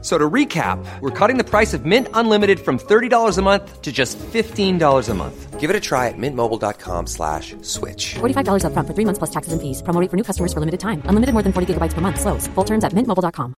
F- So to recap, we're cutting the price of Mint Unlimited from $30 a month to just $15 a month. Give it a try at mintmobile.com slash switch. $45 upfront for three months plus taxes and fees. Promo rate for new customers for limited time. Unlimited more than 40 gigabytes per month. Slows. Full terms at mintmobile.com.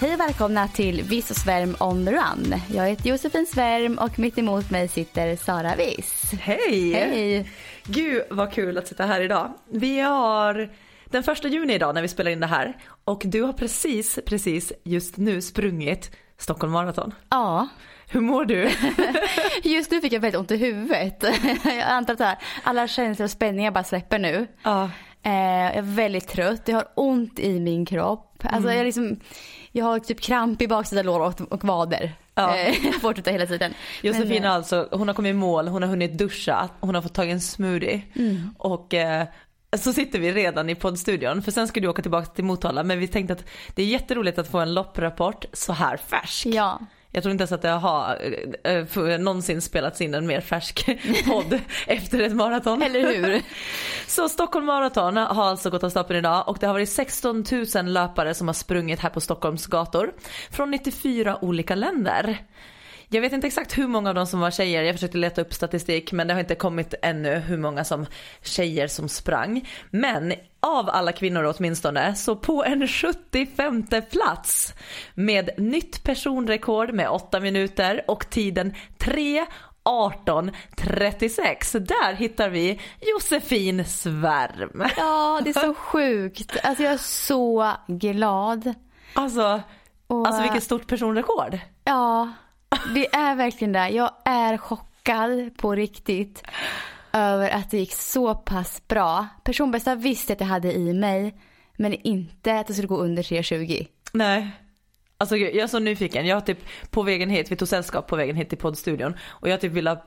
Hej och välkomna till Viss och Svärm on the run. Jag heter Josefin Svärm och mitt emot mig sitter Sara Viss. Hej! Hej! Gud vad kul att sitta här idag. Vi har den första juni idag när vi spelar in det här och du har precis, precis just nu sprungit Stockholm Marathon. Ja, Hur mår du? just nu fick jag väldigt ont i huvudet. Jag antar att här, alla känslor och spänningar bara släpper nu. Ja. Eh, jag är väldigt trött, jag har ont i min kropp. Alltså jag, är liksom, jag har typ kramp i baksida lår och, och vader. Ja. Eh, Jag får tuta hela tiden. Josefin har eh, alltså, hon har kommit i mål, hon har hunnit duscha, hon har fått tag i en smoothie Mm. och eh, så sitter vi redan i poddstudion för sen ska du åka tillbaka till Motala men vi tänkte att det är jätteroligt att få en lopprapport så här färsk. Ja. Jag tror inte ens att det har eh, eh, någonsin spelats in en mer färsk podd efter ett maraton. Eller hur? Så Stockholm Marathon har alltså gått av stapeln idag och det har varit 16 000 löpare som har sprungit här på Stockholms gator från 94 olika länder. Jag vet inte exakt hur många av dem som var tjejer, jag försökte leta upp statistik men det har inte kommit ännu hur många som tjejer som sprang. Men av alla kvinnor åtminstone så på en 75 plats med nytt personrekord med 8 minuter och tiden 3 18.36. Där hittar vi Josefin Svärm. ja, det är så sjukt. Alltså jag är så glad. Alltså, Och, alltså vilket stort personrekord. Ja, det är verkligen det. Jag är chockad på riktigt över att det gick så pass bra. Personbästa visste att jag hade i mig, men inte att det skulle gå under 3.20. Nej. Alltså jag jag är så nyfiken. Jag har typ på vägen hit, vi tog sällskap på vägen hit till poddstudion och jag typ ville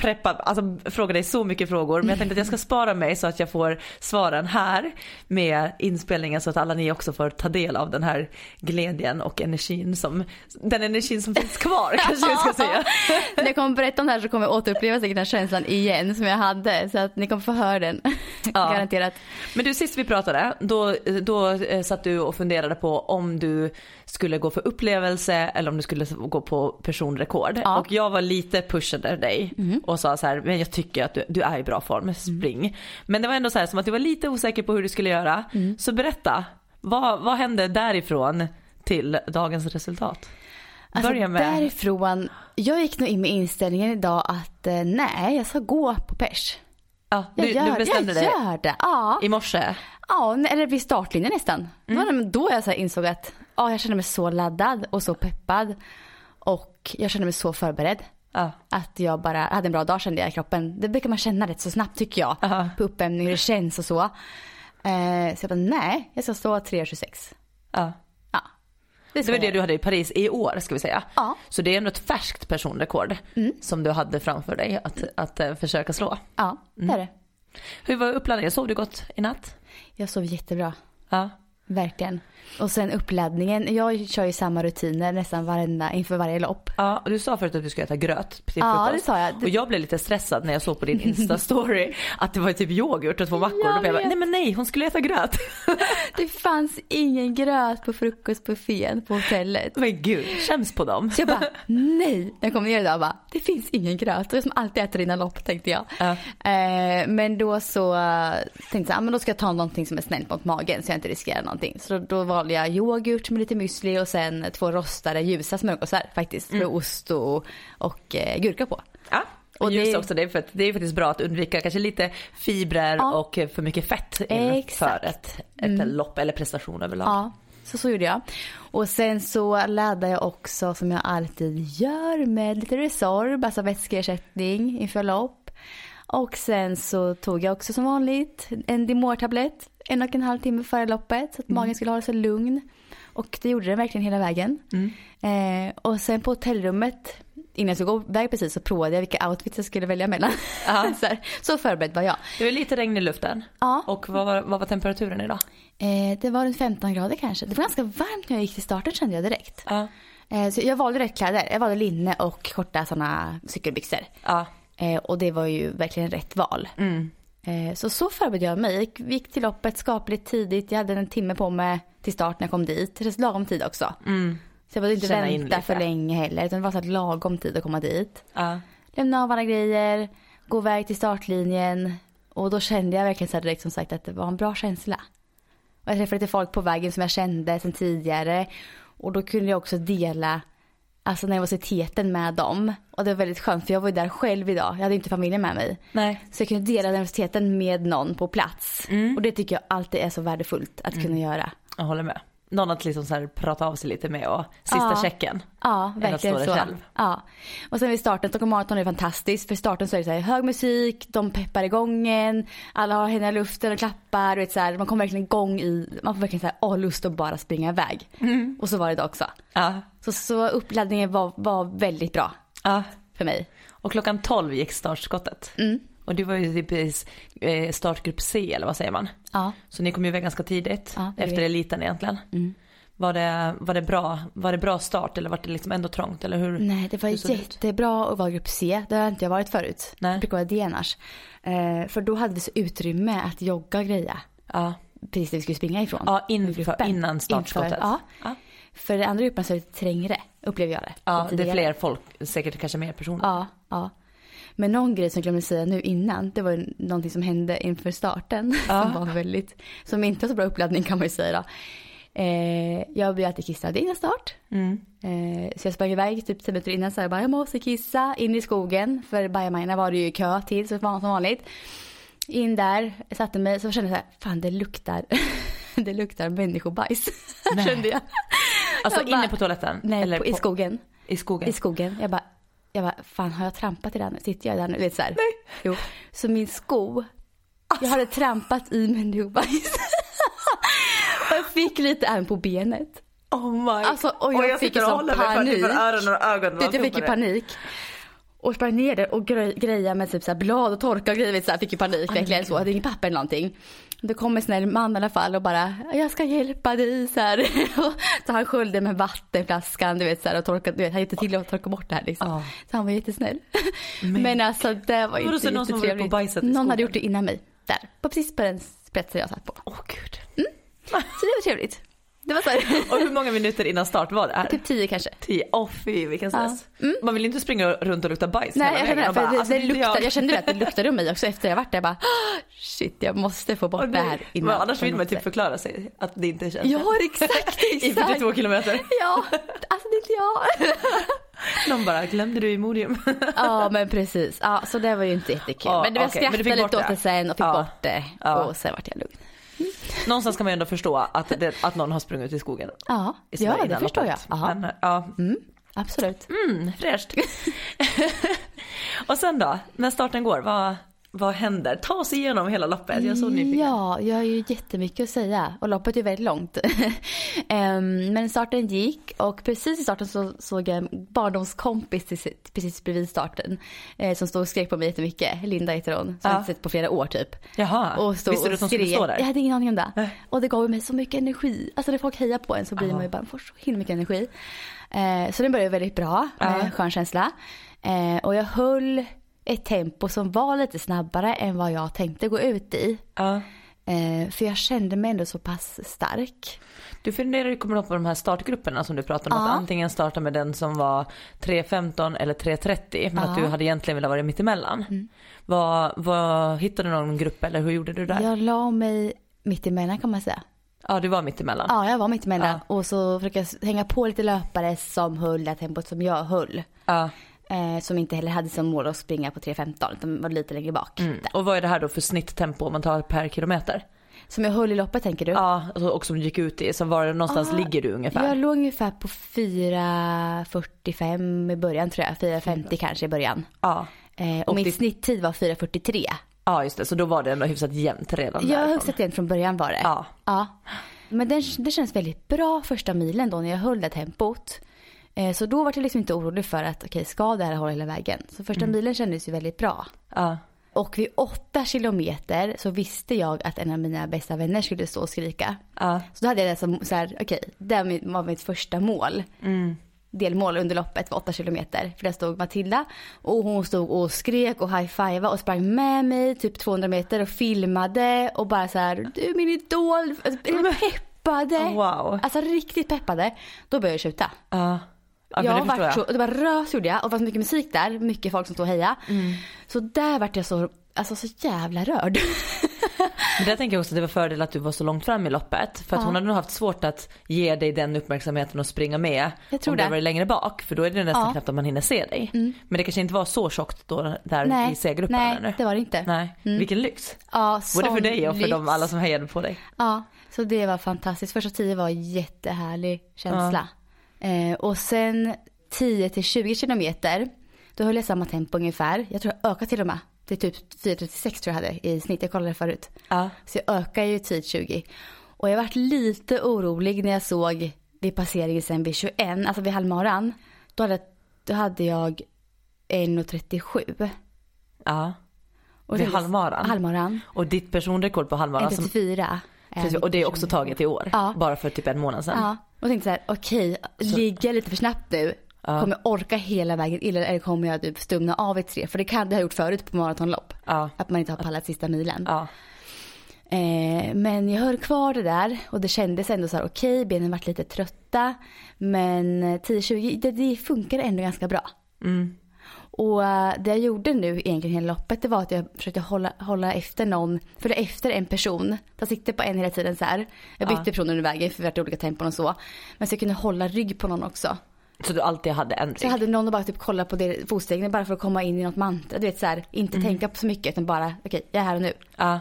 preppa, alltså fråga dig så mycket frågor men jag tänkte att jag ska spara mig så att jag får svaren här med inspelningen så att alla ni också får ta del av den här glädjen och energin som, den energin som finns kvar kanske jag ska säga. När jag kommer berätta om det här så kommer jag återuppleva säkert den känslan igen som jag hade. Så att ni kommer få höra den. Ja. Garanterat. Men du sist vi pratade, då, då eh, satt du och funderade på om du skulle gå för upplevelse eller om du skulle gå på personrekord. Ja. Och jag var lite pushade dig och sa så här, men jag tycker att du, du är i bra form, spring. Men det var ändå så här som att du var lite osäker på hur du skulle göra. Så berätta, vad, vad hände därifrån till dagens resultat? Alltså Börja med, därifrån, jag gick nog in med inställningen idag att eh, nej, jag ska gå på pers. Ja, Jag du, gör, du bestämde jag dig gör det. Ja. i morse. Ja, eller vid startlinjen nästan. Det Mm. var det- då jag så insåg att ja, jag kände mig så laddad och så peppad. Och jag kände mig så förberedd. Ja. Att jag bara hade en bra dag kände jag i kroppen. Det brukar man känna rätt så snabbt tycker jag. Aha. På uppvärmning, hur det känns och så. Eh, så jag bara nej, jag ska stå 3.26. Ja. Det ska var det du hade i Paris i år ska vi säga. Ja. Så det är ändå ett färskt personrekord som du hade framför dig att, att eh, försöka slå. Ja, det Mm. är det. Hur var uppladdningen? Sov du gott i natt? Jag sov jättebra. Ja. Verkligen. Och sen uppladdningen. Jag kör ju samma rutiner nästan varenda, inför varje lopp. Ja, och du sa förut att du skulle äta gröt till Ja, frukost. det sa jag. Och jag blev lite stressad när jag såg på din Insta-story att det var typ yoghurt och två mackor. Jag Då blev jag bara, nej men nej, hon skulle äta gröt. Det fanns ingen gröt på frukostbuffén på hotellet. men gud, känns på dem. Så jag bara, nej. När jag kom ner idag bara, det finns ingen gröt. Och jag som alltid äter dina lopp tänkte jag. Ja. Eh, men då så tänkte jag, men då ska jag ta någonting som är snällt mot magen så jag inte riskerar någonting. Så då, då valde jag yoghurt med lite müsli och sen två rostade ljusa smörgåsar faktiskt. Med ost och, och eh, gurka på. Ja. Och just det- också, det för att det är faktiskt bra att undvika kanske lite fibrer Ja. och för mycket fett inför ett, ett lopp eller prestation överlag. Ja, så så gjorde jag. Och sen så laddade jag också som jag alltid gör med lite Resorb, alltså vätskeersättning inför lopp. Och sen så tog jag också som vanligt en Dimor-tablett en och en halv timme före loppet så att magen skulle hålla sig lugn. Och det gjorde den verkligen hela vägen. Eh, och sen på hotellrummet innan jag skulle gå iväg precis så provade jag vilka outfits jag skulle välja mellan. Så, här, så förberedd var jag. Det var lite regn i luften. Ja. Och vad var, vad var temperaturen idag? Eh, det var runt 15 grader kanske. Det var ganska varmt när jag gick till starten kände jag direkt. Ja. Eh, så jag valde rätt kläder. Jag valde linne och korta sådana cykelbyxor. Ja. Eh, och det var ju verkligen rätt val. Mm. Eh, så så förberedde jag mig. Gick, gick till loppet skapligt tidigt. Jag hade en timme på mig till start när jag kom dit. Lagom tid också. Mm. Så jag behövde inte Känna vänta för länge heller. Utan det var så här lagom tid att komma dit. Ja. Lämna av alla grejer. Gå iväg till startlinjen. Och då kände jag verkligen så här direkt som sagt att det var en bra känsla. Och jag träffade lite folk på vägen som jag kände sedan tidigare. Och då kunde jag också dela alltså nervositeten med dem. Och det var väldigt skönt för jag var ju där själv idag. Jag hade inte familjen med mig. Nej. Så jag kunde dela nervositeten med någon på plats. Mm. Och det tycker jag alltid är så värdefullt att kunna göra. Jag håller med. Någon att liksom så prata av sig lite med och sista Ja. checken. Ja, verkligen så. själv. Ja. Och sen vid starten, Stockholm Marathon är fantastiskt. För starten så är det så här hög musik, de peppar igång en, alla har händerna i luften och klappar. Vet, så här, man kommer verkligen igång i, man får verkligen så här, åh, lust att bara springa iväg. Mm. Och så var det då också. Ja. Så, så uppladdningen var, var väldigt bra ja. för mig. Och klockan 12 gick startskottet. Mm. Och det var ju typ i eh, startgrupp C eller vad säger man? Ja. Så ni kom ju iväg ganska tidigt. Ja, det efter eliten egentligen. Mm. Var, det, var, det bra, var det bra start eller var det liksom ändå trångt? Eller hur? Nej, det var det ut? jättebra att vara grupp C. Det har inte jag varit förut. Nej. Det brukar vara D annars. Eh, för då hade vi så utrymme att jogga och greja. Ja, Precis där vi skulle springa ifrån. ja inför, innan startskottet. Inför, ja. Ja. För andra gruppen så är det trängre, upplever jag det. Ja, det är fler folk, säkert kanske mer personer. Ja, ja. Men någon grej som jag glömde säga nu innan, det var någonting som hände inför starten. Ja. Som var väldigt, som inte var så bra uppladdning kan man ju säga då. Eh, jag blev alltid kissnödig innan start. Mm. Eh, så jag sprang iväg typ 10 minuter innan så jag bara, jag måste kissa. In i skogen, för bajamajorna var det ju kö till så det var som vanligt. In där, satte mig, så kände jag så här, fan det luktar, det luktar människobajs. Kände jag. Alltså Jag bara- inne på toaletten? Nej, eller på, i skogen. I skogen? I skogen. Jag bara, jag bara, fan har jag trampat i den? Sitter jag i den? Vet så här. Nej. Jo. Så min sko, jag hade trampat i människobajs. och jag fick lite ärm på benet. Oh my Alltså, och jag, fick ju sån panik. och. Du jag fick ju panik. Och sprang ner där och grej, grejade med typ så blad och torka och grejer. Så här, fick ju panik verkligen så. Hade ingen papper eller någonting. Då kom en snäll man i alla fall och bara, jag ska hjälpa dig så här. Så han sköljde med vattenflaskan du vet så här, och torkade, du vet, han hjälpte till att torka bort det här liksom. Ja. Så han var jättesnäll. Men, alltså det var inte så någon som var bajsat i Någon hade gjort det innan mig. Där, på precis på den spetsen jag satt på. Åh gud. Så det var trevligt. Det var så här, Och hur många minuter innan start var det här? typ tio kanske. Tio. Åh fy vilken stress. Man vill inte springa runt och lukta bajs Nej jag kände det, bara, det, alltså, det luktar, jag kände att det luktade om mig också efter jag varit där. Jag bara shit jag måste få bort det här innan. Men annars vill man typ förklara sig att det inte känns Ja exakt, I exakt. 42 kilometer. Ja, alltså det är inte jag. Någon bara, glömde du Imodium? Ja men precis, ja, så det var ju inte jättekul. Ja, men det var men du skrattade lite åt det. sen och fick Ja. bort det. Ja. Och sen vart jag lugn. Någonstans kan man ju ändå förstå att, det, att någon har sprungit ut i skogen. Ja, ja det förstår jag. Men, ja, Mm, absolut. mm, fräscht. och sen då, när starten går, vad, vad händer? Ta oss igenom hela loppet, jag är så nyfiken. Ja, jag har ju jättemycket att säga och loppet är väldigt långt. Em, Men starten gick och precis i starten så såg jag en barndomskompis precis bredvid starten eh, som stod och skrek på mig jättemycket. Linda heter hon, som Ja. jag inte sett på flera år typ. Jaha, Och stod visste du att de skulle stå där? Jag hade ingen aning om det. Och det gav mig så mycket energi. Alltså när folk hejar på en så blir Ja. man ju bara, får så himla mycket energi. Eh, så den började väldigt bra, med Ja. skön känsla. Eh, och jag höll ett tempo som var lite snabbare än vad jag tänkte gå ut i. Ja. Eh, för jag kände mig ändå så pass stark. Du funderar ju kommer på de här startgrupperna som du pratade om, Ja. att antingen starta med den som var 3.15 eller 3.30 men att Ja. Mm. du hade egentligen velat vara mittemellan. Vad, vad, hittade du någon grupp eller hur gjorde du där? Ja, Jag la mig mitt emellan kan man säga. du var mittemellan. Ja, jag var mitt emellan. Ja. Och så försökte jag hänga på lite löpare som höll det tempot som jag höll. Ja. Eh, som inte heller hade som mål att springa på 3.15 utan var lite längre bak. Mm. Och vad är det här då för snitttempo om man tar per kilometer? Som jag höll i loppet tänker du? Ja, alltså, och som gick ut i, så var det någonstans Ja, ligger du ungefär? Jag låg ungefär på 4.45 i början tror jag. 4.50 kanske i början. Ja. Eh, och, Och min det- snitttid var 4.43. ja, just det, så då var det ändå hyfsat jämnt redan Jag har därifrån. högst igen från början var det. Ja. ja. Men det, det känns väldigt bra första milen då när jag höll det tempot. Eh, så då var jag liksom inte orolig för att okej, ska det här hålla hela vägen? Så första milen kändes ju väldigt bra. Ja. Och vid åtta kilometer så visste jag att en av mina bästa vänner skulle stå och skrika. Ja. Så då hade jag det som så här, okej, det var mitt första mål. Delmål under loppet var åtta kilometer. För där stod Matilda och hon stod och skrek och high-fivade och sprang med mig typ 200 meter och filmade och bara så här, du är min idol, peppade. Wow. Alltså riktigt peppade. Då började jag tjuta. Ja. Ja, men jag vart jag. så, det var rös gjorde jag och det var så mycket musik där, mycket folk som stod och heja. Mm. Så där vart jag så, alltså så jävla rörd. Men där tänker jag också att det var fördel att du var så långt fram i loppet. För att Ja. hon hade nog haft svårt att ge dig den uppmärksamheten och springa med. Jag tror om det. var längre bak. För då är det nästan Ja. Mm. knappt att man hinner se dig. Men det kanske inte var så tjockt då där nej, i C-gruppen nej eller? det var det inte. Nej, vilken lyx. Ja, Både för dig och för lyx. de, alla som hejade på dig. Ja, så det var fantastiskt. Första tio var en jättehärlig känsla. Eh, och sen 10 till 20 kilometer, då höll jag samma tempo ungefär. Jag tror jag ökade till och med. Det är typ 4.36 tror jag hade i snitt, jag kollade förut. Ja. Så jag ökar ju tid 20. Och jag varit lite orolig när jag såg vid passeringen sen vid 21, alltså vid halvmaran. Då hade, då hade jag 1.37. ja. Och Vid halvmaran? Halvmaran. Och ditt personrekord på halvmaran. som- 1.34. Precis, Och det är också taget i år. Ja. Bara för typ en månad sedan. Ja, och tänkte så här, okej, ligger jag lite för snabbt nu? Kommer jag orka hela vägen in eller kommer jag typ stumna av i tre? För det kan det ha gjort förut på maratonlopp. Ja. Att man inte har pallat sista milen. Ja. Eh, men jag höll kvar det där och det kändes ändå så här okej, benen vart lite trötta. Men 10-20, det, det funkar ändå ganska bra. Mm. Och eh, det jag gjorde nu egentligen hela loppet det var att jag försökte hålla, hålla efter någon, följa efter en person. Ta sikte på en hela tiden så här. Jag bytte personer under vägen för vi hade olika tempon och så. Men så jag kunde hålla rygg på någon också. Så du alltid hade en rygg? Så jag hade någon och bara typ kolla på fotstegen bara för att komma in i något mantra. Du vet så här, inte tänka på så mycket utan bara okej, jag är här och nu. Ja.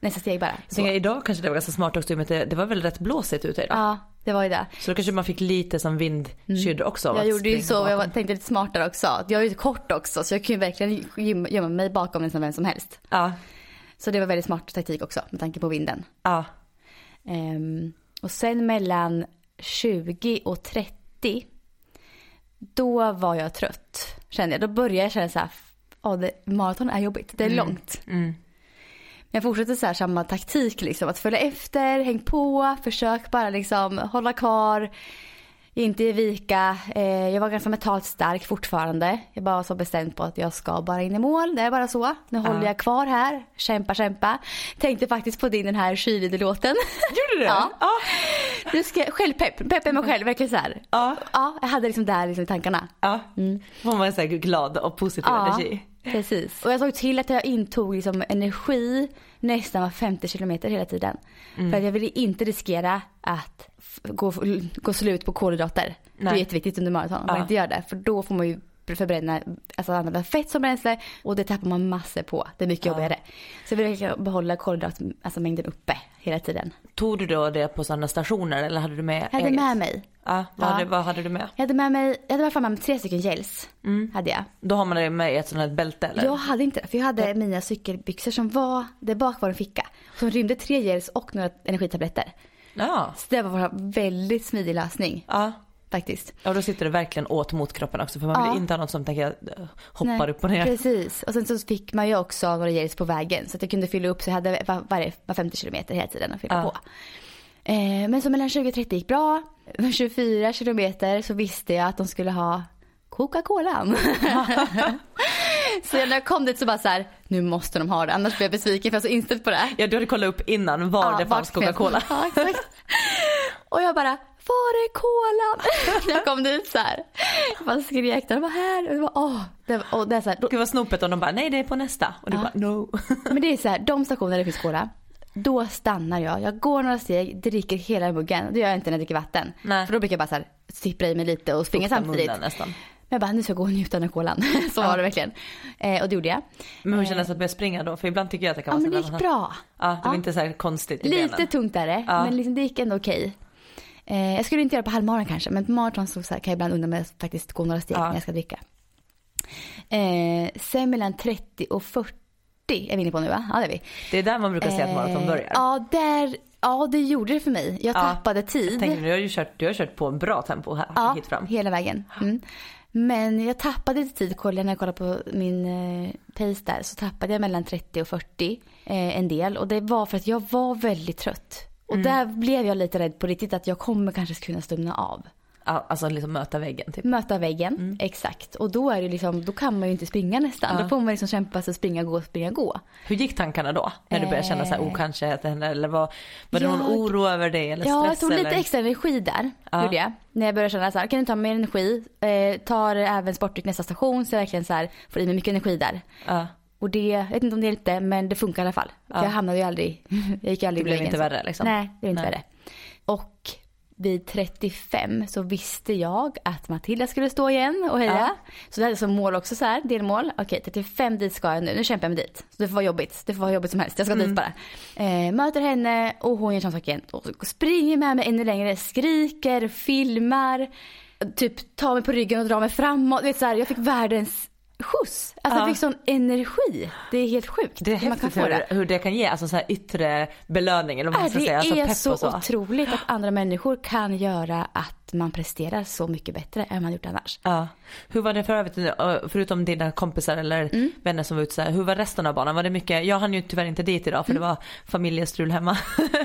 Nästa steg bara. Så. Idag kanske det var ganska smart också i och med att det, det var väl rätt blåsigt ute idag. Ja, det var ju det. Så då kanske man fick lite som vindskydd också. av Jag gjorde ju så, och jag tänkte lite smartare också. Jag är ju kort också så jag ju verkligen göm- gömma mig bakom nästan vem som helst. Ja, Så det var väldigt smart taktik också med tanke på vinden. ja, Ehm, och sen mellan 20 och 30 då var jag trött kände jag. Då började jag känna så här, ja det, maraton är jobbigt, det är långt. mm. Men jag fortsatte så här samma taktik liksom, att följa efter, häng på, försök bara liksom hålla kvar, inte ge vika. Eh, jag var ganska mentalt stark fortfarande. Jag bara var så bestämd på att jag ska bara in i mål, det är bara så. Nu håller jag kvar här, kämpa, kämpa. Tänkte faktiskt på din den här skidlåten. Gjorde du? Ja. ja. Du ska, självpepp, peppa mig själv, verkligen så här. Ja. Ja, jag hade liksom det här liksom i tankarna. ja. Får man så här glad och positiv energi. Precis. Och jag såg till att jag intog liksom energi nästan var 50 kilometer hela tiden. Mm. För att jag ville inte riskera att gå, gå slut på kolhydrater. Det är Nej. jätteviktigt under maraton, man Ja. inte gör det. För då får man ju förbränna, alltså använda fett som bränsle och det tappar man massor på. Det är mycket jobbigare. Så jag verkligen behålla kolhydratmängden alltså mängden uppe hela tiden. Tog du då det på sådana stationer eller hade du med Jag hade eget? med mig. Ja, vad, Ja. Hade, vad hade du med? Jag hade med mig, jag hade i alla fall med mig tre stycken gels. Mm. Hade jag. Då har man det med i ett sånt här bälte eller? Jag hade inte det, för jag hade mina cykelbyxor som var, där bak var en ficka. Som rymde tre gels och några energitabletter. Ja. Så det var en väldigt smidig lösning Ja. Faktiskt. Ja, då sitter det verkligen åt mot kroppen också för man vill Ja. inte ha något som tänker eh, hoppar Nej, upp och ner. Precis. Och sen så fick man ju också några gels på vägen. Så att jag kunde fylla upp, så jag hade var, var 50 kilometer hela tiden att fylla Ja. på. Eh, men så mellan 20 och 30 gick bra. 24 kilometer så visste jag att de skulle ha Coca-Cola. så när jag kom dit så bara så här, nu måste de ha det, annars blir jag besviken för jag är så inställd på det. Ja, du hade kollat upp innan var Ja, det fanns Coca-Cola. Ja, exakt. Och jag bara, var är kolan? Jag kom dit så här. Jag bara skrek, den var här. Och det var, åh. Det, var- och det är så här, då, Gud vad snopet om de bara, nej det är på nästa. Och du Ja. bara, no. men det är så här, de stationer där det finns cola. Då stannar jag. Jag går några steg, dricker hela muggen. Det gör jag inte när jag dricker vatten. Nej. För då brukar jag bara så här, sippra i mig lite och springa Fukta samtidigt. nästan. Men jag bara, nu ska jag gå och njuta av kolan. så var det verkligen. Eh, och det gjorde jag. Men hur kändes det att börja springa då? För ibland tycker jag att det kan Ja vara men det gick bra. Ja, det var Ja. inte så konstigt i Lite benen. tungt är det, Ja. men liksom det gick ändå okej. Eh, jag skulle inte göra det på halvmaran kanske, men på maraton så, så här, kan jag ibland undra mig att faktiskt gå några steg Ja. när jag ska dricka. Eh, sen mellan 30 och 40 är vi inne på nu va? Ja det är vi. Det är där man brukar säga att maraton börjar. Eh, Ja, där, ja det gjorde det för mig. Jag Ja. tappade tid. Jag tänkte, du har ju kört, du har kört på en bra tempo här, Ja, hit fram. hela vägen. Mm. Men jag tappade lite tid, när jag kollade på min eh, pace där, så tappade jag mellan 30 och 40 eh, en del. Och det var för att jag var väldigt trött. Och Mm. där blev jag lite rädd på riktigt att jag kommer kanske kunna stumna av. Alltså liksom möta väggen typ. Möta väggen, exakt. Och då är det liksom, då kan man ju inte springa nästan. Ja. Då får man liksom kämpa sig springa, gå, springa, gå. Hur gick tankarna då? När du började känna så här, Eh. oh kanske att det händer, eller var, var det någon Jag- oro över det eller Ja, jag stress tog lite eller? extra energi där. Ja. Gjorde jag. När jag började känna så här, kan du ta mer energi? Eh, tar även sportdryck nästa station så jag verkligen så här, får i mig mycket energi där. Ja. Och det, jag vet inte om det hjälpte men det funkar i alla fall. Ja. jag hamnade ju aldrig, jag gick aldrig Det blev inte värre, liksom? Nej, det blev inte Nej. värre. Och vid 35 så visste jag att Matilda skulle stå igen och heja. Ja. Så det hade som mål också så här, delmål. Okej 35 dit ska jag nu, nu kämpar jag mig dit. Så det får vara jobbigt, det får vara jobbigt som helst, jag ska Mm. dit bara. Eh, möter henne och hon gör samma sak igen. Och springer med mig ännu längre, skriker, filmar. Typ tar mig på ryggen och drar mig framåt. Vet, så här, jag fick världens skjuts. Alltså Ja. jag fick sån energi. Det är helt sjukt. Det är hur man kan häftigt få det. hur, hur det kan ge, alltså så här yttre belöning eller vad man ska det säga, alltså är pepp så, så. otroligt att andra människor kan göra att man presterar så mycket bättre än man gjort annars. Ja. Hur var det för övrigt, eh, förutom dina kompisar eller Mm. vänner som var ute hur var resten av banan? Var det mycket, jag hann ju tyvärr inte dit idag för Mm. det var familjestrul hemma.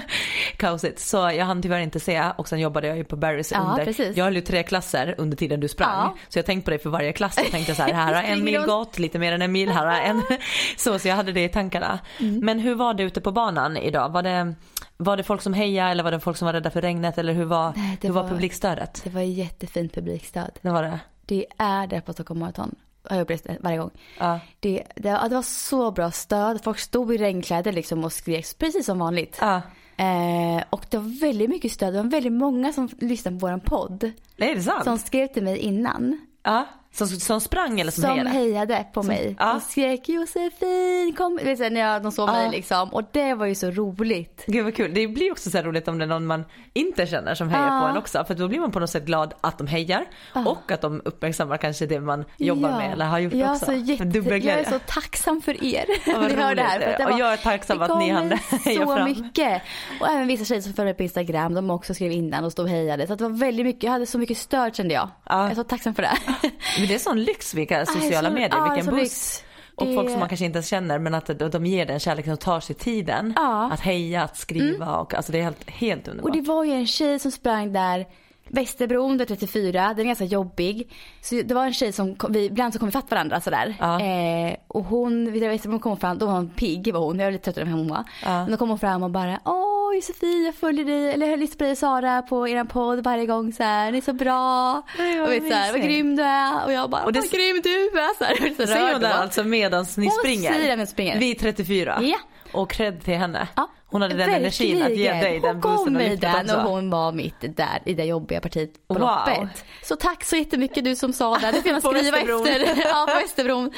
Kaosigt. Så jag hann tyvärr inte se och sen jobbade jag ju på Barry's Ja, under. precis. Jag höll ju tre klasser under tiden du sprang. Ja. Så jag tänkte på det för varje klass. Jag tänkte så här, här har en mil gått, lite mer än en mil, här har en. Så, så jag hade det i tankarna. Mm. Men hur var det ute på banan idag? Var det, var det folk som hejade eller var det folk som var rädda för regnet eller hur var, Nej, det hur var var- publikstödet? Det var jättefint publikstöd. Det var det? Det är det på Stockholm Marathon. Har jag upplevt varje gång. Ja. Det, det, det var så bra stöd. Folk stod i regnkläder liksom och skrek precis som vanligt. Ja. Eh, och det var väldigt mycket stöd. Det var väldigt många som lyssnade på vår podd. Nej, är det sant? Som skrev till mig innan. Ja, som, som sprang eller som, Som hejade? hejade på mig. ja. Och skrek Josefin kom. Vet du, när jag, de såg Ja. mig liksom. Och det var ju så roligt. Gud vad kul. Det blir också så roligt om det är någon man inte känner som hejar Ja. på en också. För då blir man på något sätt glad att de hejar och att de uppmärksammar kanske det man jobbar Ja. med eller har gjort också. Så jätte, jag är så tacksam för er. Ja, vad ni hör det här. För det Och var, jag är tacksam att ni hann heja så fram. mycket. Och även vissa tjejer som följer på Instagram, de också skrev innan och stod och hejade. Så det var väldigt mycket, jag hade så mycket stöd kände jag. Ja. Jag är så tacksam för det. Men det är sån lyx vilka Aj, sociala så- medier, ja, vilken buss. lyx. Och Det- folk som man kanske inte ens känner men att de- ger den kärleken och tar sig tiden. Ja. Mm. Att heja, att skriva och alltså det är helt, helt underbart. Och det var ju en tjej som sprang där Västerbron, är 34, den är ganska jobbig. Så det var en tjej som, kom, vi, ibland så kom vi fatt varandra sådär. Ja. Eh, och hon, vid Västerbron kom fram, då var hon pigg var hon, jag var lite tröttare än hon var. Ja. Men då kom hon fram och bara, åh Josefin jag följer dig, eller jag lyssnar på dig Sara på eran podd varje gång så här, ni är så bra. Nej, och vet, så här, vad grym du är. Och jag bara, Och det- vad grym du är. Så här, så Säger hon det alltså medans ni Hon springer? säger det medan vi springer. Vi är 34. Ja. Och cred till henne. Ja, Hon hade den energin att ge dig den Hon gav boosten och mig den och hon var mitt där i det jobbiga partiet på Wow. loppet. Så tack så jättemycket du som sa det. Det får På skriva efter. Ja, på Västerbron.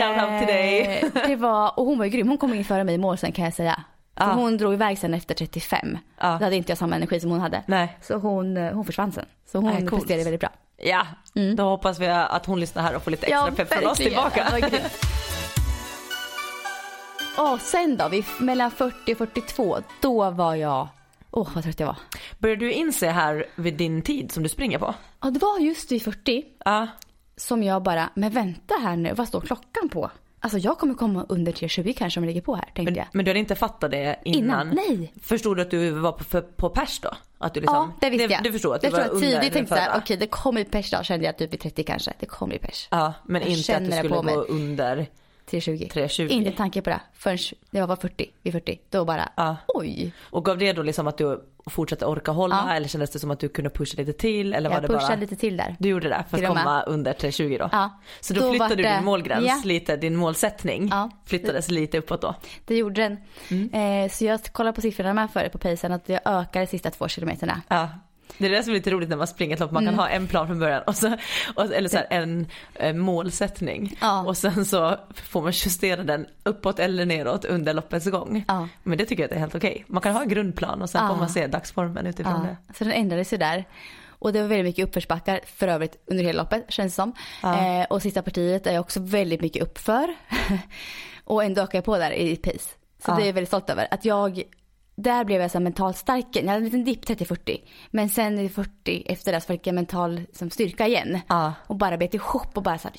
Shout out till dig. Eh, Det var, och hon var ju grym. Hon kom in före mig i mål sen kan jag säga. För Ja. hon drog iväg sen efter 35. Ja. Då hade inte jag samma energi som hon hade. Nej. Så hon, eh, hon försvann sen. Så hon Nej, coolt. presterade väldigt bra. Ja, då hoppas vi att hon lyssnar här och får lite extra pepp från oss tillbaka. Ja. Och sen då, vi, mellan 40 och 42, då var jag, åh vad trött jag var. Börjar du inse här vid din tid som du springer på? Ja, det var just vid 40 Ja. som jag bara, men vänta här nu, vad står klockan på? Alltså jag kommer komma under 3.20 kanske om jag ligger på här, tänkte Men, jag. men du hade inte fattat det innan? Innan, nej. Förstod du att du var på, för, på pers då? Att du liksom, ja, det visste jag. Du förstod att jag du var tror under tidigt tänkte såhär, okej det kommer bli pers då, kände jag typ vid 30 kanske. Det kommer bli pers. Ja, men Jag inte att du det skulle gå under. 3.20. 3.20. Inte tanke på det förrän jag var 40, vid 40. Då bara, Ja. oj. Och gav det då liksom att du fortsatte orka hålla Ja. eller kändes det som att du kunde pusha lite till? Eller var Jag det pushade bara... lite till där. Du gjorde det för att med. komma under 320 då? Ja. Så då, Då flyttade du det- din målgräns Ja. lite, din målsättning flyttades lite uppåt då? Det gjorde den. Mm. Eh, så jag kollade på siffrorna med förut på pacen att jag ökade de sista två kilometerna. Ja. Det är det som är lite roligt när man springer ett lopp. Man kan Mm. ha en plan från början och så, och, eller så här, en eh, målsättning. Ja. Och sen så får man justera den uppåt eller neråt under loppets gång. Ja. Men det tycker jag är helt okej. Man kan ha en grundplan och sen Ja. får man se dagsformen utifrån Ja, det. så den ändrades ju där. Och det var väldigt mycket uppförsbackar för övrigt under hela loppet känns det som. Eh, och sista partiet är också väldigt mycket uppför. och ändå ökar jag på där i pace. Så Ja. det är jag väldigt stolt över. Att jag, där blev jag så mentalt stark. Jag hade en liten dipp 30-40. Men sen i 40 efter det så fick jag mental som styrka igen. Ja. Och bara bet ihop och bara så här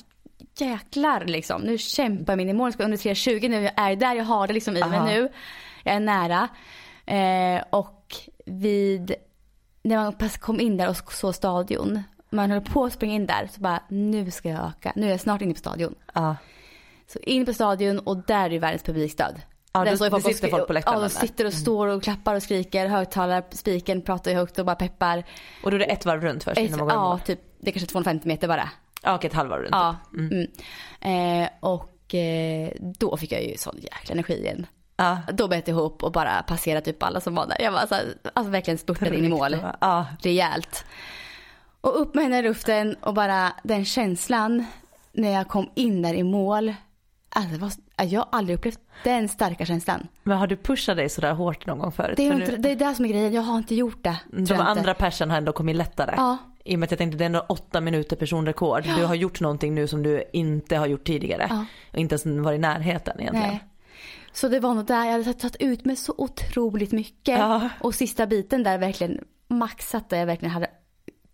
jäklar liksom. Nu kämpar jag mig in i mål. Jag ska Under 3.20 nu. Jag är där. Jag har det liksom i mig Aha. nu. Jag är nära. Eh, och vid, när man kom in där och såg stadion. Man höll på att springa in där så bara nu ska jag öka. Nu är jag snart inne på stadion. Ja. Så in på stadion och där är världens publikstöd. Ja, då- står ju och sitter folk på läktaren Ja, de. Mm. sitter och står och klappar och skriker. Högtalare, spiken pratar ju högt och bara peppar. Och då är det ett varv runt först innan man går ja, typ, det är kanske 250 meter bara. Ja, okej ett halvvarv runt. Ja. Mm. Eh, och eh, då fick jag ju sån jäkla energi igen. Ja. Då bet jag ihop och bara passerade typ alla som var där. Jag var så här, alltså verkligen spurtade in i mål. Ja. Rejält. Och upp med henne i luften och bara den känslan när jag kom in där i mål. Alltså det var, jag har aldrig upplevt den starka känslan. Men har du pushat dig sådär hårt någon gång förut? Det är, inte, det är det som är grejen, jag har inte gjort det. De andra persen har ändå kommit lättare. Ja. I och med att jag tänkte det är ändå åtta minuter personrekord. Du har gjort någonting nu som du inte har gjort tidigare. Ja. Och inte ens varit i närheten egentligen. Nej. Så det var nog där, jag hade tagit ut mig så otroligt mycket. Ja. Och sista biten där verkligen maxat där jag verkligen hade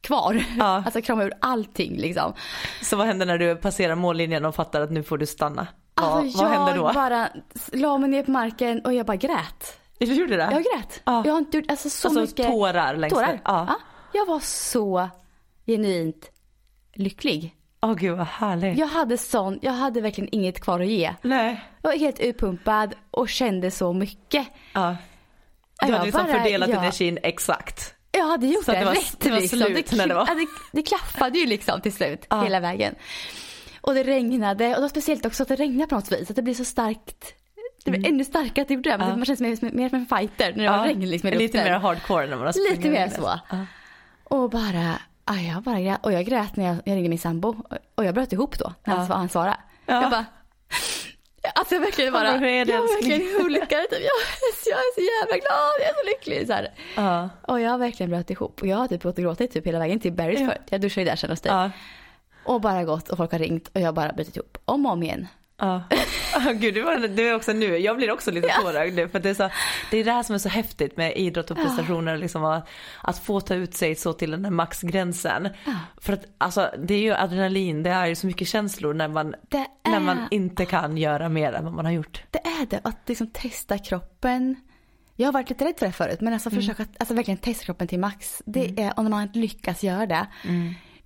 kvar. Ja. Alltså krama ur allting liksom. Så vad händer när du passerar mållinjen och fattar att nu får du stanna? Alltså vad jag händer då? bara la mig ner på marken och jag bara grät. Du gjorde det? Jag grät. Ja. Jag har inte gjort alltså, så Alltså mycket. tårar längs Tårar. Ja. Ja. Jag var så genuint lycklig. Åh gud vad härligt. Jag hade sån, jag hade verkligen inget kvar att ge. Nej. Jag var helt utpumpad och kände så mycket. Ja. Du Jag hade liksom bara- fördelat ja. energin exakt. Jag hade gjort Så det, det var- rätt det var liksom. slut när det var- Ja, det, det klaffade ju liksom till slut hela vägen. Och det regnade och det var speciellt också att det regnade på något vis. Att det blev så starkt. Det blev ännu starkare att det gjorde det. Man känns mer, mer som en fighter när det var regn liksom Lite luften. mer hardcore när man har Lite mer så. Och bara, aj, jag bara grät. Och jag grät när jag, jag ringde min sambo. Och jag bröt ihop då när han, svar- han svarade. Ja. Jag bara, alltså jag verkligen bara, är jag älskling? verkligen olika. Typ. Jag, jag är så jävla glad, jag är så lycklig. Så här. Ja. Och jag verkligen bröt ihop. Och jag har typ gått och gråtit typ hela vägen till Barry's förut. Jag duschade ju där sen hos dig. Ja. Och bara gått och folk har ringt och jag bara brutit ihop. Om och om igen. Ja. Oh, gud, du, var, du är också nu, jag blir också lite tårögd nu för det är, så, det är det här som är så häftigt med idrott och prestationer, liksom att, att få ta ut sig så till den där maxgränsen. För att alltså det är ju adrenalin, det är ju så mycket känslor när man, Det när är- man inte kan göra mer än vad man har gjort. Det är det, att liksom testa kroppen. Jag har varit lite rädd för det förut, men alltså försöka alltså verkligen testa kroppen till max. Det är, om man lyckas göra det,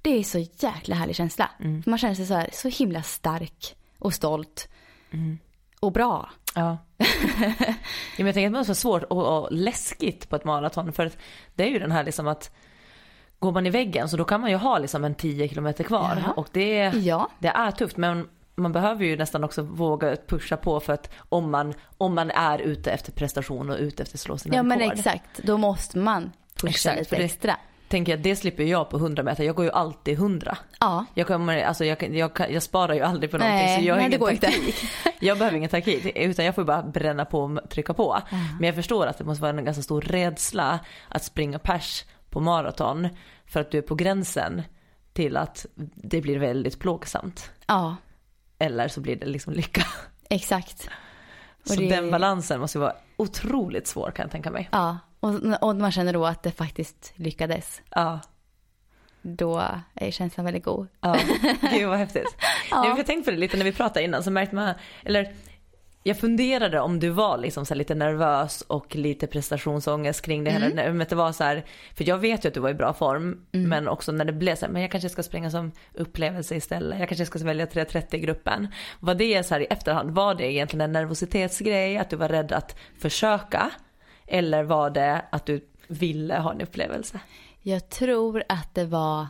det är så jäkla härlig känsla. För Man känner sig så, här, så himla stark och stolt och bra. Ja. ja men jag tänker att det måste vara svårt och, och läskigt på ett maraton för att det är ju den här liksom att går man i väggen så då kan man ju ha liksom en 10 kilometer kvar Ja. och det, Ja. det är tufft men man behöver ju nästan också våga pusha på för att om man, om man är ute efter prestation och ute efter att slå sina Ja men rekord. exakt, då måste man pusha Exakt, lite för det- extra. Tänker jag, det slipper jag på 100 meter, jag går ju alltid 100. Ja. Jag, kommer, alltså jag, jag, jag sparar ju aldrig på någonting Nej, så jag har ingen taktik. Jag behöver ingen taktik utan jag får bara bränna på och trycka på. Men jag förstår att det måste vara en ganska stor rädsla att springa pers på maraton för att du är på gränsen till att det blir väldigt plågsamt. Ja, Eller så blir det liksom lycka. exakt. Och Så det- den balansen måste ju vara otroligt svår kan jag tänka mig. Ja, och, och man känner då att det faktiskt lyckades. Ja. Då är känslan väldigt god. Ja, gud vad häftigt. Ja. Jag tänkte på det lite när vi pratade innan så märkte man, eller jag funderade om du var liksom så lite nervös och lite prestationsångest kring det Mm. hela. Men det var så här, för jag vet ju att du var i bra form, men också när det blev så här, men jag kanske ska springa som upplevelse istället. Jag kanske ska välja 3.30 gruppen. Var det så här i efterhand, var det egentligen en nervositetsgrej, att du var rädd att försöka? Eller var det att du ville ha en upplevelse? Jag tror att det var,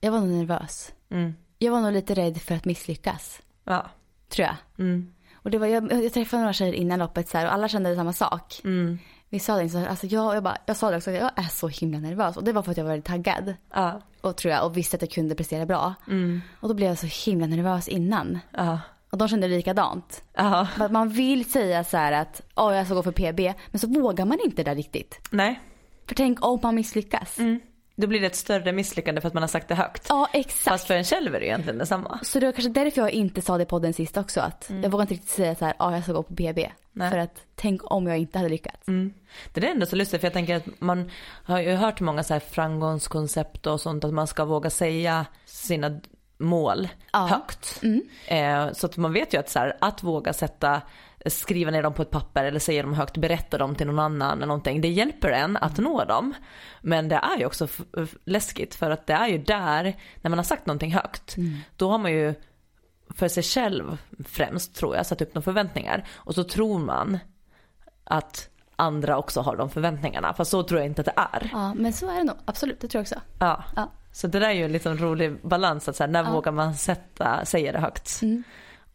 jag var nog nervös. Mm. Jag var nog lite rädd för att misslyckas, Ja. tror jag. Mm. Och det var, jag, jag träffade några tjejer innan loppet så här, och alla kände samma sak. Mm. Vi sa det, så här, alltså jag, jag, bara, jag sa det också, jag är så himla nervös. Och det var för att jag var väldigt taggad. Ja. Och, tror jag, och visste att jag kunde prestera bra. Mm. Och då blev jag så himla nervös innan. Ja. Och de kände likadant. Ja. Att Man vill säga så att oh, jag ska gå för PB, men så vågar man inte där riktigt. Nej. För tänk om man misslyckas. Mm. Då blir det ett större misslyckande för att man har sagt det högt. Ja exakt. Fast för en själv är det egentligen detsamma. Så det var kanske därför jag inte sa det på podden sist också. Att Jag vågar inte riktigt säga så här, ja jag ska gå på. Mm. Nej. För att tänk om jag inte hade lyckats. Mm. Det är ändå så lustigt för jag tänker att man har ju hört många så här framgångskoncept och sånt att man ska våga säga sina mål Ja. högt. Eh, så att man vet ju att så här, att våga sätta skriva ner dem på ett papper eller säga dem högt, berätta dem till någon annan eller någonting. Det hjälper en att nå dem. Men det är ju också läskigt för att det är ju där, när man har sagt någonting högt, då har man ju för sig själv främst tror jag satt upp några förväntningar. Och så tror man att andra också har de förväntningarna. Fast så tror jag inte att det är. Ja men så är det nog, absolut det tror jag också. Ja. Ja. Så det där är ju en liten rolig balans. Att så här, när Ja. vågar man sätta, säga det högt? Mm.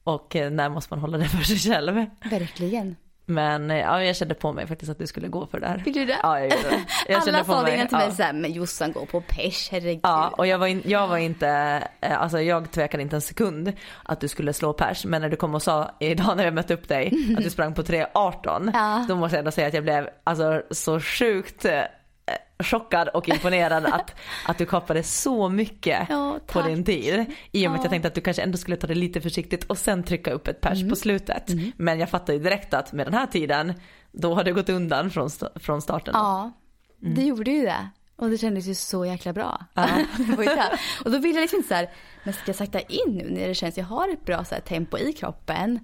Och eh, när måste man hålla det för sig själv? Verkligen. Men eh, ja, jag kände på mig faktiskt att du skulle gå för det här. Vill du det? Ja, jag gjorde det. Jag Alla sa innan till ja. mig såhär, men Jossan går på pers, herregud. Ja, och jag var, in, jag var inte, eh, alltså jag tvekade inte en sekund att du skulle slå pers. Men när du kom och sa idag när jag mötte upp dig att du sprang på 3.18. Ja. Då måste jag ändå säga att jag blev alltså så sjukt chockad och imponerad att, att du kapade så mycket Ja, på din tid. I och med att Ja. jag tänkte att du kanske ändå skulle ta det lite försiktigt och sen trycka upp ett pers Mm. på slutet. Men jag fattar ju direkt att med den här tiden då har du gått undan från, från starten. Ja, det gjorde ju det. Och det kändes ju så jäkla bra. Det. Och då vill jag liksom inte så här, men ska jag sakta in nu när det känns, jag har ett bra så tempo i kroppen.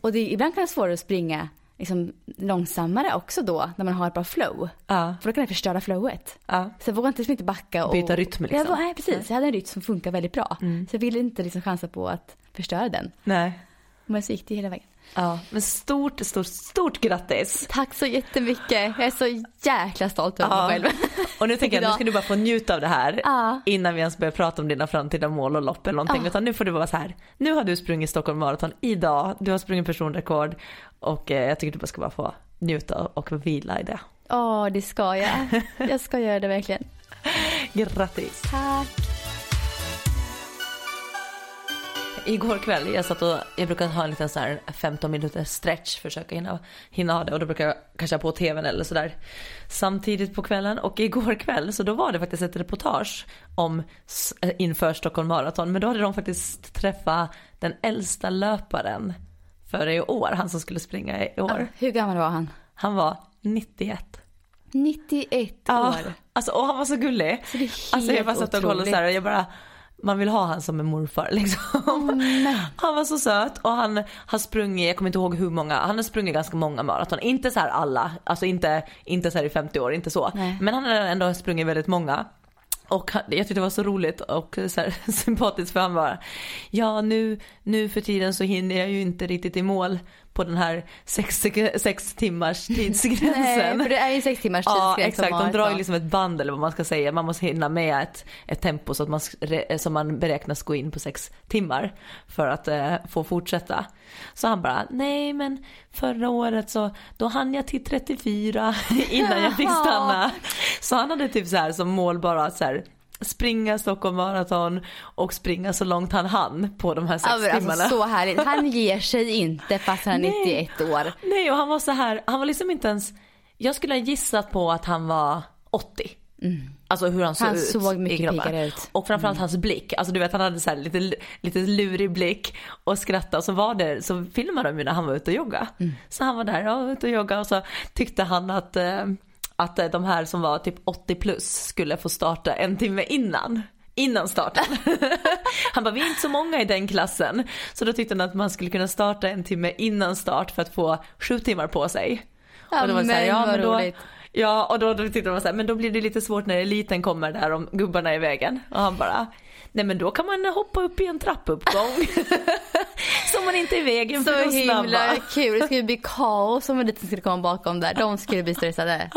Och det, ibland kan det vara svårare att springa liksom, långsammare också då, när man har ett bra flow. Ja. För då kan det förstöra flowet. Ja. Så jag vågade inte, liksom inte backa och... Byta rytm, liksom. Jag, var- nej, precis. Jag hade en rytm som funkar väldigt bra. Så jag ville inte liksom chansa på att förstöra den. Nej. Men så gick det hela vägen. Ja, men stort, stort, stort grattis. Tack så jättemycket. Jag är så jäkla stolt över Ja. mig själv. Och nu tänker jag, nu ska du bara få njuta av det här Ja. innan vi ens börjar prata om dina framtida mål och lopp eller någonting. Ja. Utan nu får du vara så här, nu har du sprungit Stockholm Marathon idag, du har sprungit personrekord och eh, jag tycker du bara ska bara få njuta och vila i det. Ja, det ska jag. Jag ska göra det verkligen. Grattis! Tack. Igår kväll, jag satt och, jag brukar ha en liten sån här 15 minuters stretch, försöka hinna, hinna ha det och då brukar jag kanske ha på tvn eller sådär samtidigt på kvällen och igår kväll så då var det faktiskt ett reportage om eh, inför Stockholm Marathon men då hade de faktiskt träffat den äldsta löparen för i år, han som skulle springa i år. Hur gammal var han? Han var 91. 91 Ja, år. alltså, och han var så gullig. Så det är alltså jag helt bara satt och kollade så här och jag bara, man vill ha han som en morfar liksom. han var så söt och han har sprungit, jag kommer inte ihåg hur många, han har sprungit ganska många maraton. Inte så här alla, alltså inte, inte så i 50 år, inte så. Nej. Men han har ändå sprungit väldigt många. Och jag tyckte det var så roligt och så här, sympatiskt för han bara, ja nu, nu för tiden så hinner jag ju inte riktigt i mål på den här sex, sex timmars tidsgränsen. Nej, för det är ju sex timmars Ja tidsgräns exakt, som de drar ju liksom ett band eller vad man ska säga. Man måste hinna med ett, ett tempo så att man, som man beräknas gå in på sex timmar för att eh, få fortsätta. Så han bara, nej men förra året så då hann jag till 34 innan jag fick stanna. Så han hade typ så här som mål bara så här, springa Stockholm Marathon och springa så långt han hann på de här sex Ja, men timmarna. alltså, så härligt. Han ger sig inte fast han är Nej. 91 år. Nej och han var så här, han var liksom inte ens, jag skulle ha gissat på att han var 80. Alltså hur han såg Han ut såg i mycket piggare ut. Och framförallt hans blick, alltså du vet han hade så lite, lite lurig blick och skrattade och så var det, så filmade de ju när han var ute och jogga. Så han var där och ute och jogga och så tyckte han att, eh, att eh, de här som var typ 80 plus skulle få starta en timme innan. Innan starten. Han bara, vi är inte så många i den klassen. Så då tyckte han att man skulle kunna starta en timme innan start för att få sju timmar på sig. Ja, och då var det så här, ja, men då, roligt. Ja och då, då tyckte de så här, men då blir det lite svårt när eliten kommer där om gubbarna är i vägen. Och han bara, nej men då kan man hoppa upp i en trappuppgång. så man inte är i vägen Så för de himla snabba. kul. Det skulle bli kaos om eliten skulle komma bakom där. De skulle bli stressade.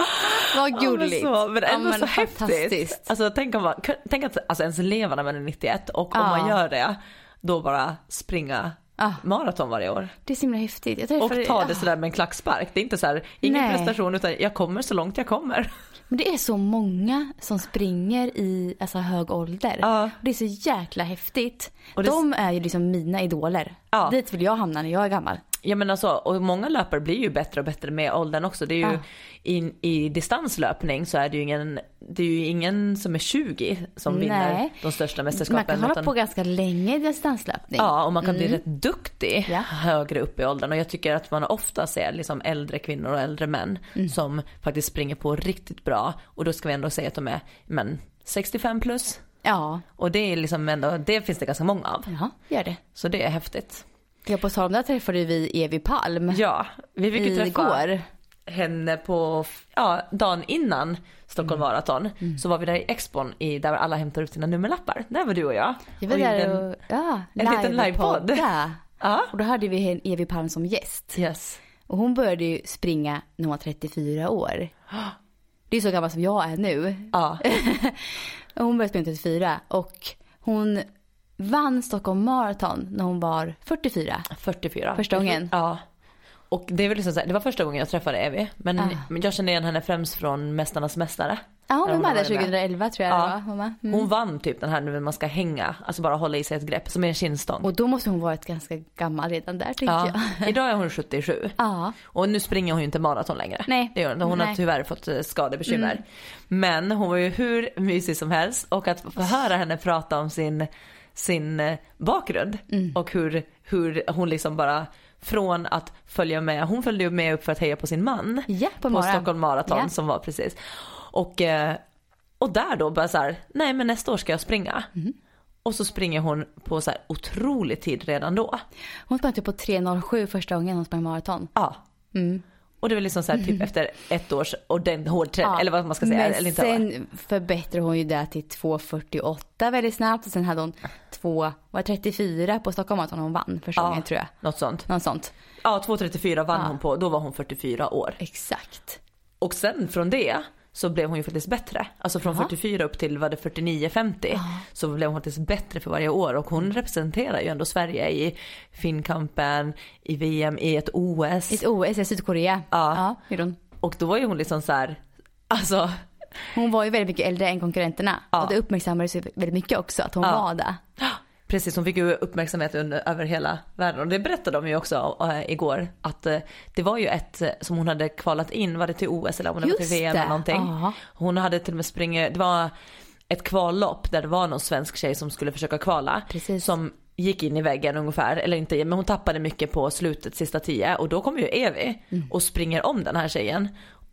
Vad gulligt. Ja, men, så, men ändå Ja, men så häftigt. Alltså tänk, om man, tänk att alltså, ens leva när man är 91 och om Ja. man gör det, då bara springa Ja. maraton varje år. Det är så himla häftigt. Och ta det ah. sådär med en klackspark. Det är inte så här, ingen Nej. prestation utan jag kommer så långt jag kommer. Men det är så många som springer i alltså, hög ålder. Ja. Det är så jäkla häftigt. Och det- De är ju liksom mina idoler. Ja. Dit vill jag hamna när jag är gammal. Ja men alltså, och många löpare blir ju bättre och bättre med åldern också. Det är ju Ja. i, i distanslöpning så är det ju ingen, det är ju ingen som är 20 som vinner Nej. de största Man mästerskapen. kan hålla utan- på ganska länge i distanslöpning. Ja, och man kan bli rätt duktig Ja. högre upp i åldern. Och jag tycker att man ofta ser liksom äldre kvinnor och äldre män Mm. som faktiskt springer på riktigt bra. Och då ska vi ändå säga att de är men, 65 plus. Ja, Och det är liksom ändå, det finns det ganska många av. ja gör det. Så det är häftigt. Ja, på Salm där träffade vi Evi Palm Ja, vi fick ju träffa igår. henne på, ja, dagen innan Stockholm Mm. Marathon. Så var vi där i Expon i, där alla hämtar ut sina nummerlappar. Där var du och jag. Jag var Och där en- och, ja, en liten livepodd. Ja. Och då hade vi en Evi Palm som gäst. Yes. Och hon började ju springa när hon var 34 år. Det är så gammal som jag är nu. Ja. Hon började springa 34 och hon vann Stockholm Marathon när hon var 44. 44. Första gången? Ja. Och det är väl liksom så här, det var första gången jag träffade Evi. Men, Ah. jag kände igen henne främst från Mästarnas Mästare. Ja, hon Där var med där varit med. 2011 tror jag det Ja. var. Hon, var. Mm. Hon vann typ den här nu när man ska hänga, alltså bara hålla i sig ett grepp som är en kinstång. Och då måste hon varit ganska gammal redan där tycker ja. jag. Idag är hon 77. Ja. Och nu springer hon ju inte maraton längre. Nej. Det gör hon. Hon har Nej. tyvärr fått eh, skadebekymmer. Mm. Men hon var ju hur mysig som helst och att få höra henne prata om sin, sin eh, bakgrund Mm. och hur, hur hon liksom bara från att följa med, hon följde ju med upp för att heja på sin man Ja, på på. Stockholm Marathon Ja. som var precis. Och, eh, och där då bara så här, nej men nästa år ska jag springa. Mm. Och så springer hon på så här otrolig tid redan då. Hon sprang typ på 3.07 första gången hon sprang maraton. Ja. Mm. Och det var liksom så här, typ efter ett års ordentlig hård träning, eller vad man ska säga. Men eller inte, sen förbättrade hon ju det till 2.48 väldigt snabbt och sen hade hon 2, var 34 på Stockholm Marathon hon vann första gången tror jag. Något sånt. Något sånt. Ja, 2.34 vann Ja. hon på, då var hon 44 år. Exakt. Och sen från det så blev hon ju faktiskt bättre. Alltså från Jaha. 44 upp till vad det 49-50 så blev hon faktiskt bättre för varje år och hon representerar ju ändå Sverige i Finnkampen, i VM, i ett OS. I ett OS i Sydkorea. Ja. ja. Och då var ju hon liksom så här, alltså Hon var ju väldigt mycket äldre än konkurrenterna. Ja. Och det uppmärksammades ju väldigt mycket också att hon Ja. var det. Precis, hon fick ju uppmärksamhet under, över hela världen och det berättade de ju också äh, igår att äh, det var ju ett äh, som hon hade kvalat in, var det till OS eller om det var till VM det, eller någonting. ja. Hon hade till och med springit, det var ett kvallopp där det var någon svensk tjej som skulle försöka kvala. Precis. Som gick in i väggen ungefär, eller inte, men hon tappade mycket på slutet, sista tio och då kommer ju Evi Mm. och springer om den här tjejen.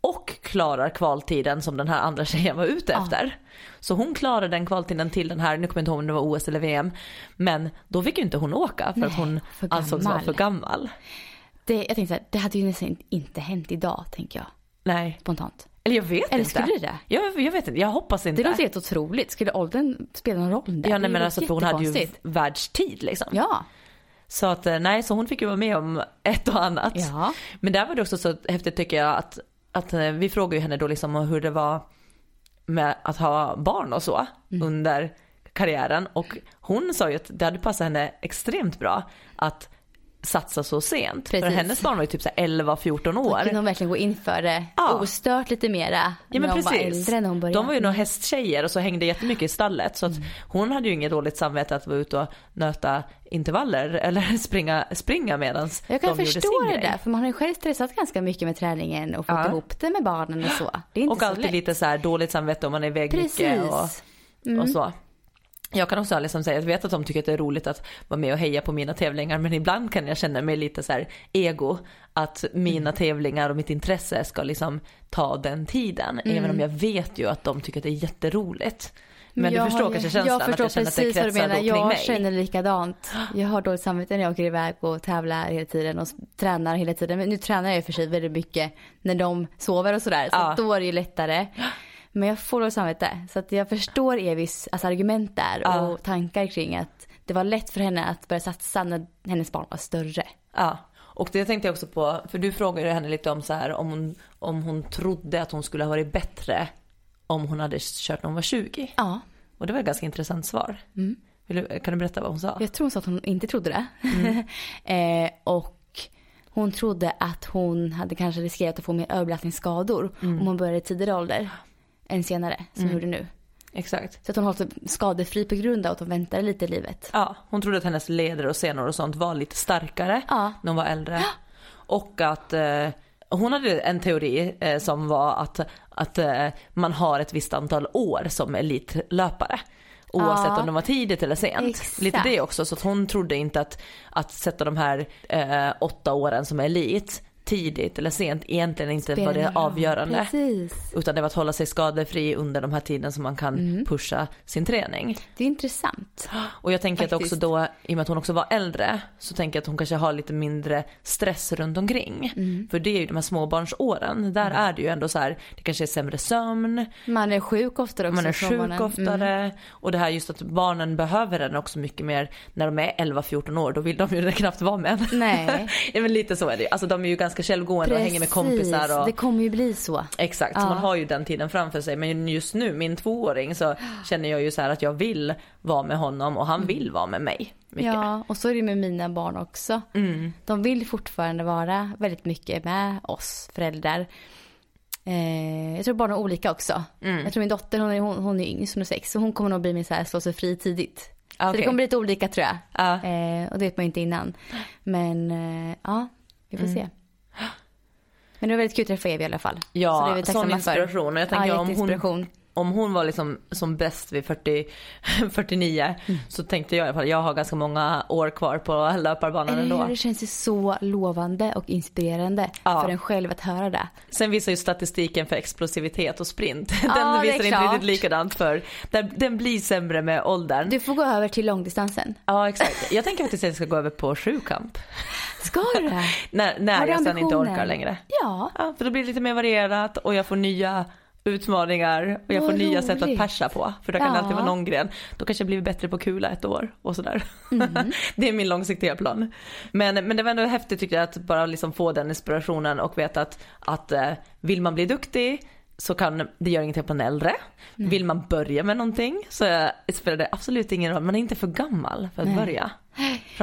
Och klarar kvaltiden som den här andra tjejen var ute efter. Så hon klarade den kvaltiden till den här, nu kommer jag inte ihåg om det var OS eller VM. Men då fick ju inte hon åka för att Nej, hon för ansågs vara för gammal. det. Jag tänkte så här, det hade ju nästan inte hänt idag tänker jag. Nej, Spontant. eller jag vet Eller inte. skulle det? Jag, jag vet inte, jag hoppas inte. Det låter helt otroligt. Skulle åldern spela någon roll där? Ja nej men alltså för hon hade ju världstid liksom. Ja. Så att eh, nej, så hon fick ju vara med om ett och annat. Ja. Men där var det också så häftigt tycker jag att, att eh, vi frågade ju henne då liksom hur det var med att ha barn och så Mm. under karriären och hon sa ju att det hade passat henne extremt bra att satsa så sent. För Precis. hennes barn var ju typ så här 11-14 Då år. kunde hon verkligen gå in för det Ja. ostört lite mera. Ja men hon var precis. äldre. De var ju några hästtjejer och så hängde jättemycket i stallet så att Mm. hon hade ju inget dåligt samvete att vara ute och nöta intervaller eller springa, springa medans Jag kan de förstå det grej. där, för man har ju själv stressat ganska mycket med träningen och fått Ja. ihop det med barnen och så. Det är inte Och så alltid lätt. lite så här dåligt samvete om man är iväg mycket Precis. Mm. och, och så. Jag kan också liksom säga, jag vet att de tycker att det är roligt att vara med och heja på mina tävlingar men ibland kan jag känna mig lite så här ego att mina Mm. tävlingar och mitt intresse ska liksom ta den tiden. Mm. Även om jag vet ju att de tycker att det är jätteroligt. Men du jag förstår har- kanske känslan jag förstår att jag känner att det precis vad du kretsar menar. kring Jag mig. känner likadant. Jag har dåligt samvete när jag åker iväg och tävlar hela tiden och tränar hela tiden. Men nu tränar jag ju för sig väldigt mycket när de sover och sådär. Så Ja. att då är det ju lättare. Men jag får dåligt samvete. Så att jag förstår Evis alltså argument där Ja. och tankar kring att det var lätt för henne att börja satsa när hennes barn var större. Ja, och det tänkte jag också på, för du frågade henne lite om så här om hon, om hon trodde att hon skulle ha varit bättre om hon hade kört när hon var 20. Ja, Och det var ett ganska intressant svar. Mm. Du, kan du berätta vad hon sa? jag tror hon sa att hon inte trodde det. Mm. eh, och hon trodde att hon hade kanske riskerat att få mer överbelastningsskador Mm. om hon började i tidigare ålder än senare, som hon gjorde nu. Exakt. Så att hon hållit sig skadefri på grund av att hon väntade lite i livet. Ja, hon trodde att hennes leder och senor och sånt var lite starkare Ja. när hon var äldre. Och att eh, hon hade en teori eh, som var att, att eh, man har ett visst antal år som elitlöpare. Oavsett Ja. om de var tidigt eller sent. Exakt. Lite det också. Så hon trodde inte att, att sätta de här eh, åtta åren som elit tidigt eller sent egentligen inte var det Spelar avgörande. Precis. Utan det var att hålla sig skadefri under de här tiden som man kan Mm. pusha sin träning. Det är intressant. Och jag tänker att Faktiskt. också då, i och med att hon också var äldre, så tänker jag att hon kanske har lite mindre stress runt omkring. Mm. För det är ju de här småbarnsåren, där är det ju ändå så här, det kanske är sämre sömn, Man är sjuk oftare också. man är sjuk barnen. oftare. Mm. Och det här just att barnen behöver den också mycket mer när de är 11-14 år, då vill de ju knappt vara med en. Nej. ja, men lite så är det ju. Alltså de är ju ganska självgående och hänger med kompisar. Och... Det kommer ju bli så. Exakt, så Ja. man har ju den tiden framför sig. Men just nu, min tvååring, så känner jag ju så att jag vill vara med honom och han vill vara med mig. Mycket. Mm. Ja, och så är det med mina barn också. Mm. De vill fortfarande vara väldigt mycket med oss föräldrar. Eh, jag tror barn är olika också. Mm. Jag tror min dotter, hon är, hon, hon är yngst, hon är sex, så hon kommer nog bli mer så här slå sig fri tidigt. Så Okej. det kommer bli lite olika tror jag. Ja. Eh, och det vet man ju inte innan. Men eh, ja, vi Mm. får se. Men det var väldigt kul att träffa Evi i alla fall. Ja, så det är vi sån för. inspiration. Och jag tänker ja, om hon-. Om hon var liksom som bäst vid 40, 49 Mm. så tänkte jag i alla fall, jag har ganska många år kvar på löparbanan Eller ändå. Det känns ju så lovande och inspirerande Ja. för en själv att höra det. Sen visar ju statistiken för explosivitet och sprint. Ja, Den visar inte riktigt likadant för, den, blir sämre med åldern. Du får gå över till långdistansen. Ja exakt. Jag tänker faktiskt att jag ska gå över på sjukamp. Ska du det? När, när jag sen inte orkar längre. Ja. Ja, för då blir det lite mer varierat och jag får nya utmaningar och jag får nya sätt att roligt. persa på. För det kan Ja. alltid vara någon gren. Då kanske jag blir bättre på kula ett år och sådär. Mhm. det är min långsiktiga plan. Men, men det var ändå häftigt tycker jag att bara liksom få den inspirationen och veta att, att eh, vill man bli duktig så kan det göra ingenting man är äldre. Vill man börja med någonting så eh, spelar det absolut ingen roll. Man är inte för gammal för att Nej. börja.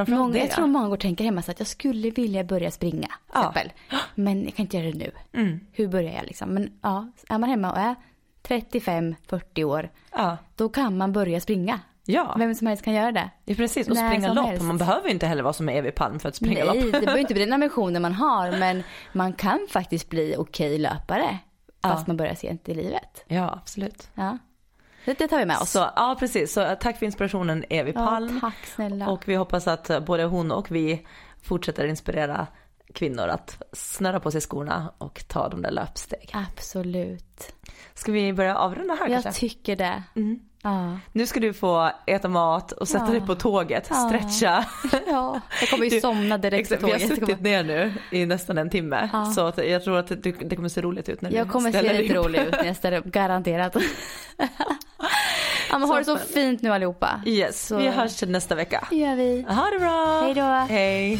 Många, det. jag tror många går och tänker hemma så att jag skulle vilja börja springa. Ja. Men jag kan inte göra det nu. Mm. Hur börjar jag liksom? Men ja, är man hemma och är 35-40 år. Ja. Då kan man börja springa. Ja. Vem som helst kan göra det. Ja precis, och När springa lopp. helst. Man behöver inte heller vara som Evi Palm för att springa Nej, lopp. det behöver inte bli den ambitionen man har. Men man kan faktiskt bli okej löpare. Fast Ja. man börjar sent i livet. Ja, absolut. Ja. Det, det tar vi med oss. Så, ja precis, så eh, tack för inspirationen Evi ja, Palm. tack snälla. och vi hoppas att eh, både hon och vi fortsätter inspirera kvinnor att snöra på sig skorna och ta de där löpstegen. Absolut. Ska vi börja avrunda här Jag kanske? tycker det. Mm. Ja. Nu ska du få äta mat och sätta Ja. dig på tåget, stretcha. ja, jag kommer ju Du- somna direkt Exakt, på vi har tåget. suttit ner nu i nästan en timme. Så att jag tror att det, det kommer se roligt ut när Jag du kommer se ställer lite upp. rolig ut när jag ställer upp, garanterat. ja, men ha det så fint nu allihopa. Yes, Så- vi hörs nästa vecka. Det gör vi. Ha det bra! Hej då. Hej!